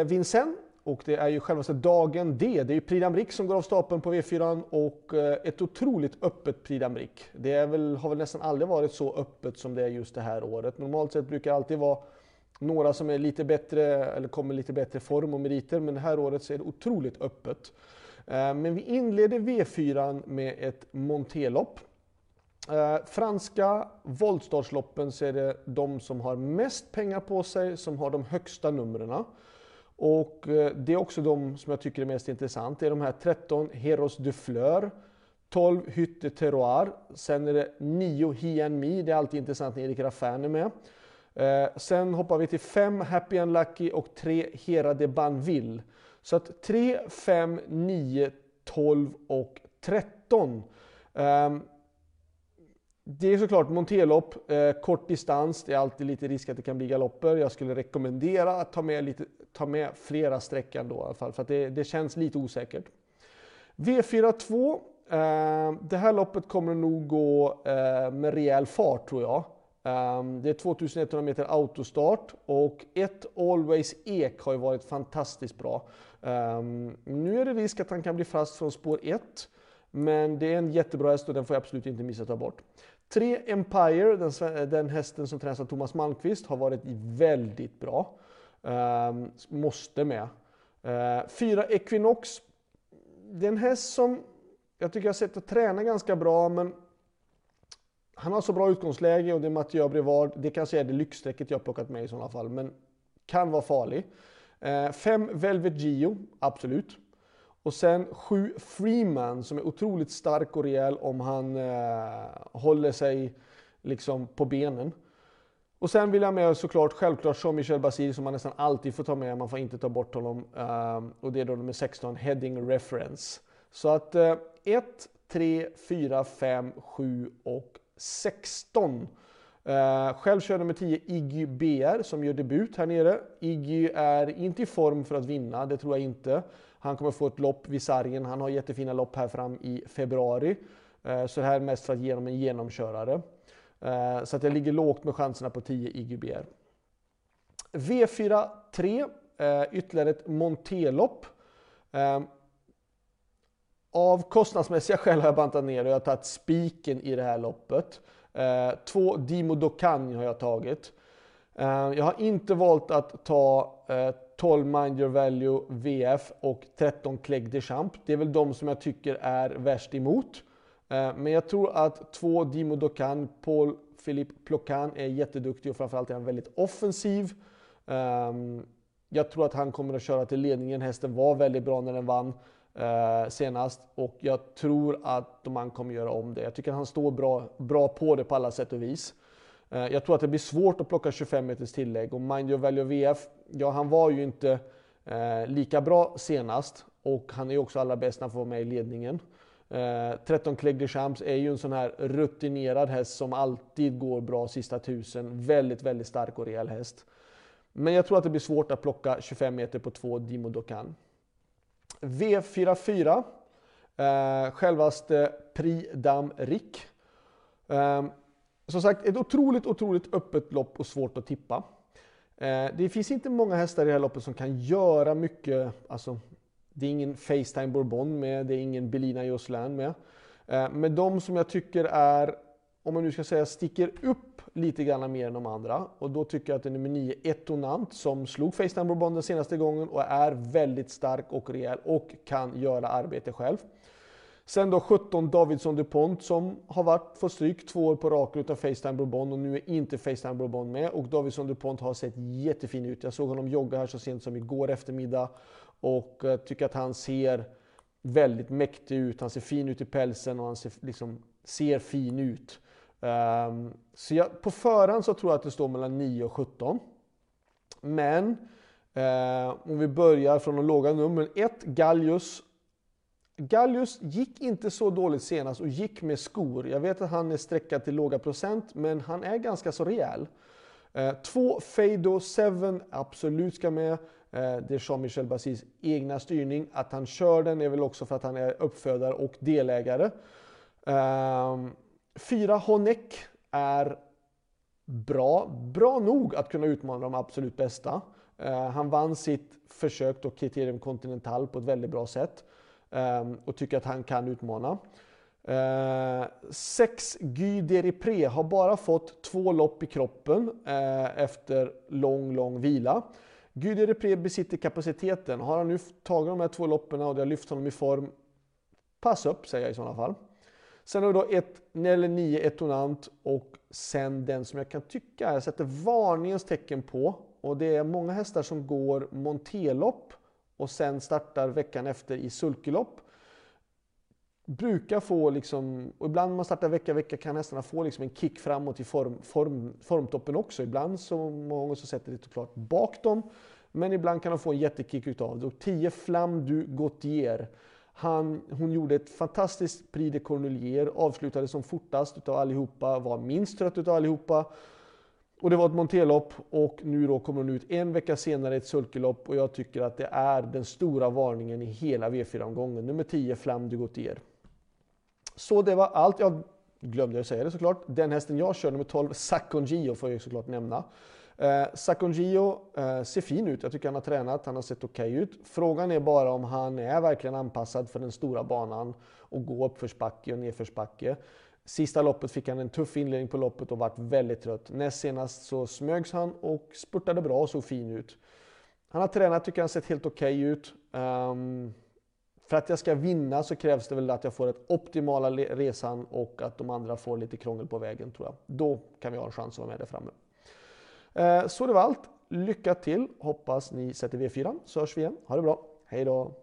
Vincennes och det är ju självaste dagen D. Det är ju Prix d'Amérique som går av stapeln på V4 och eh, ett otroligt öppet Prix d'Amérique. Det är väl, har väl nästan aldrig varit så öppet som det är just det här året. Normalt sett brukar det alltid vara några som är lite bättre eller kommer lite bättre form och meriter, men det här året så är det otroligt öppet. Eh, men vi inleder V4 med ett montelopp. Eh, franska voltstartsloppen så är det de som har mest pengar på sig som har de högsta numren. Och eh, det är också de som jag tycker är mest intressant. Det är de här 13 Heros de Fleur, 12 Hytte Terroir, sen är det 9 Hien Mi, det är alltid intressant när Erik Raffin är med. Eh, sen hoppar vi till 5 Happy and Lucky och 3 Hera de Banville. Så att 3, 5, 9, 12 och 13. Det är såklart monterlopp, eh, kort distans, det är alltid lite risk att det kan bli galopper. Jag skulle rekommendera att ta med, lite, ta med flera sträckor ändå i alla fall, för att det, det känns lite osäkert. V42, eh, det här loppet kommer nog gå eh, med rejäl fart tror jag. Um, det är 2100 meter autostart och ett Always Ek har ju varit fantastiskt bra. Um, nu är det risk att han kan bli fast från spår 1. Men det är en jättebra häst och den får jag absolut inte missa att ta bort. 3 Empire, den, den hästen som tränas av Thomas Malmqvist, har varit väldigt bra. Um, måste med. Ehm, 4 Equinox, det är en häst som jag tycker jag har sett att träna ganska bra, men han har så bra utgångsläge och det är Mathieu Brevard. Det kanske är det lyxstrecket jag plockat med i sådana fall, men kan vara farlig. 5 eh, Velvet Gio, absolut. Och sen 7 Freeman som är otroligt stark och rejäl om han eh, håller sig liksom på benen. Och sen vill jag med såklart självklart Jean-Michel Basir som man nästan alltid får ta med, man får inte ta bort honom. Eh, och det är då nummer 16, Heading Reference. Så att eh, 1, 3, 4, 5, 7 och 16. Uh, eh, själv kör nummer 10 Iggy BR som gör debut här nere. Iggy är inte i form för att vinna, det tror jag inte. Han kommer få ett lopp vid sargen. Han har jättefina lopp här fram i februari. Eh, så det här är mest för att ge honom en genomkörare. Eh, så att jag ligger lågt med chanserna på 10 IGBR. V4 3, ytterligare ett montelopp. Eh, av kostnadsmässiga skäl har jag bantat ner och jag har tagit spiken i det här loppet. Två Dimo Dokan har jag tagit. Jag har inte valt att ta 12 Mind Your Value VF och 13 Clegg de Champ. Det är väl de som jag tycker är värst emot. Eh, men jag tror att två Dimo Dokan, Paul Philippe Plocan är jätteduktig och framförallt är han väldigt offensiv. Ehm, jag tror att han kommer att köra till ledningen. Hästen var väldigt bra när den vann eh, senast och jag tror att man kommer göra om det. Jag tycker att han står bra, bra på det på alla sätt och vis. Eh, jag tror att det blir svårt att plocka 25 meters tillägg och Mind Your Value VF, ja han var ju inte eh, lika bra senast och han är också allra bäst när han får vara med i ledningen. Eh, 13 Clegg de Champs är ju en sån här rutinerad häst som alltid går bra sista tusen. Väldigt, väldigt stark och rejäl häst. Men jag tror att det blir svårt att plocka 25 meter på två Dimo Dokan. V44. Eh, självaste Prix Rick. Eh, som sagt, ett otroligt, otroligt öppet lopp och svårt att tippa. Eh, det finns inte många hästar i det här loppet som kan göra mycket. Alltså, det är ingen Facetime Bourbon med, det är ingen Belina Josselin med. Eh, men de som jag tycker är, om man nu ska säga sticker upp lite grann mer än de andra. Och då tycker jag att det är nummer 9, Etonant, som slog Facetime Bourbon den senaste gången och är väldigt stark och rejäl och kan göra arbete själv. Sen då 17 Davidsson DuPont som har varit, fått stryk två år på raken utav Facetime Bourbon och nu är inte Facetime Bourbon med och Davidsson DuPont har sett jättefin ut. Jag såg honom jogga här så sent som igår eftermiddag och eh, tycker att han ser väldigt mäktig ut. Han ser fin ut i pälsen och han ser, liksom, ser fin ut. Um, så jag, på förhand så tror jag att det står mellan 9 och 17. Men uh, om vi börjar från de låga numren. 1 Gallius. Gallius gick inte så dåligt senast och gick med skor. Jag vet att han är sträckad till låga procent, men han är ganska så rejäl. 2 Fado 7 absolut ska med. Eh, det är Jean-Michel Basis egna styrning. Att han kör den är väl också för att han är uppfödare och delägare. Um, Fyra Honeck är bra, bra nog att kunna utmana de absolut bästa. Eh, han vann sitt försök då Criterium Continental på ett väldigt bra sätt Ehm, och tycker att han kan utmana. Eh, sex Guy Deripré har bara fått två lopp i kroppen eh, efter lång, lång vila. Guy Deripré besitter kapaciteten. Har han nu tagit de här två loppen och det har lyft honom i form, pass upp säger jag i sådana fall. Sen har vi då ett eller nio etonant och sen den som jag kan tycka jag sätter varningens tecken på och det är många hästar som går montelopp och sen startar veckan efter i sulkelopp. Brukar få liksom, och ibland när man startar vecka vecka kan hästarna få liksom en kick framåt i form, form, formtoppen också. Ibland så många gånger så sätter det klart bak dem. Men ibland kan de få en jättekick utav det. Och 10 Flam du Gautier han, hon gjorde ett fantastiskt Prix de Cornelier, avslutade som fortast utav allihopa, var minst trött utav allihopa. Och det var ett monterlopp och nu då kommer hon ut en vecka senare i ett sulkelopp och jag tycker att det är den stora varningen i hela V4-omgången. Nummer 10, Flam du Gautier. Så det var allt. Jag glömde jag säga det såklart. Den hästen jag kör, nummer 12, Sacon Gio, får jag såklart nämna. Eh, Sakongio eh, ser fin ut. Jag tycker han har tränat, han har sett okej okay ut. Frågan är bara om han är verkligen anpassad för den stora banan och gå uppförsbacke och nedförsbacke. Sista loppet fick han en tuff inledning på loppet och vart väldigt trött. Näst senast så smögs han och spurtade bra och såg fin ut. Han har tränat, tycker han sett helt okej okay ut. Um, för att jag ska vinna så krävs det väl att jag får ett optimala resan och att de andra får lite krångel på vägen tror jag. Då kan vi ha en chans att vara med där framme. Uh, så det var allt. Lycka till! Hoppas ni sätter V4 så hörs vi igen. Ha det bra. Hej då!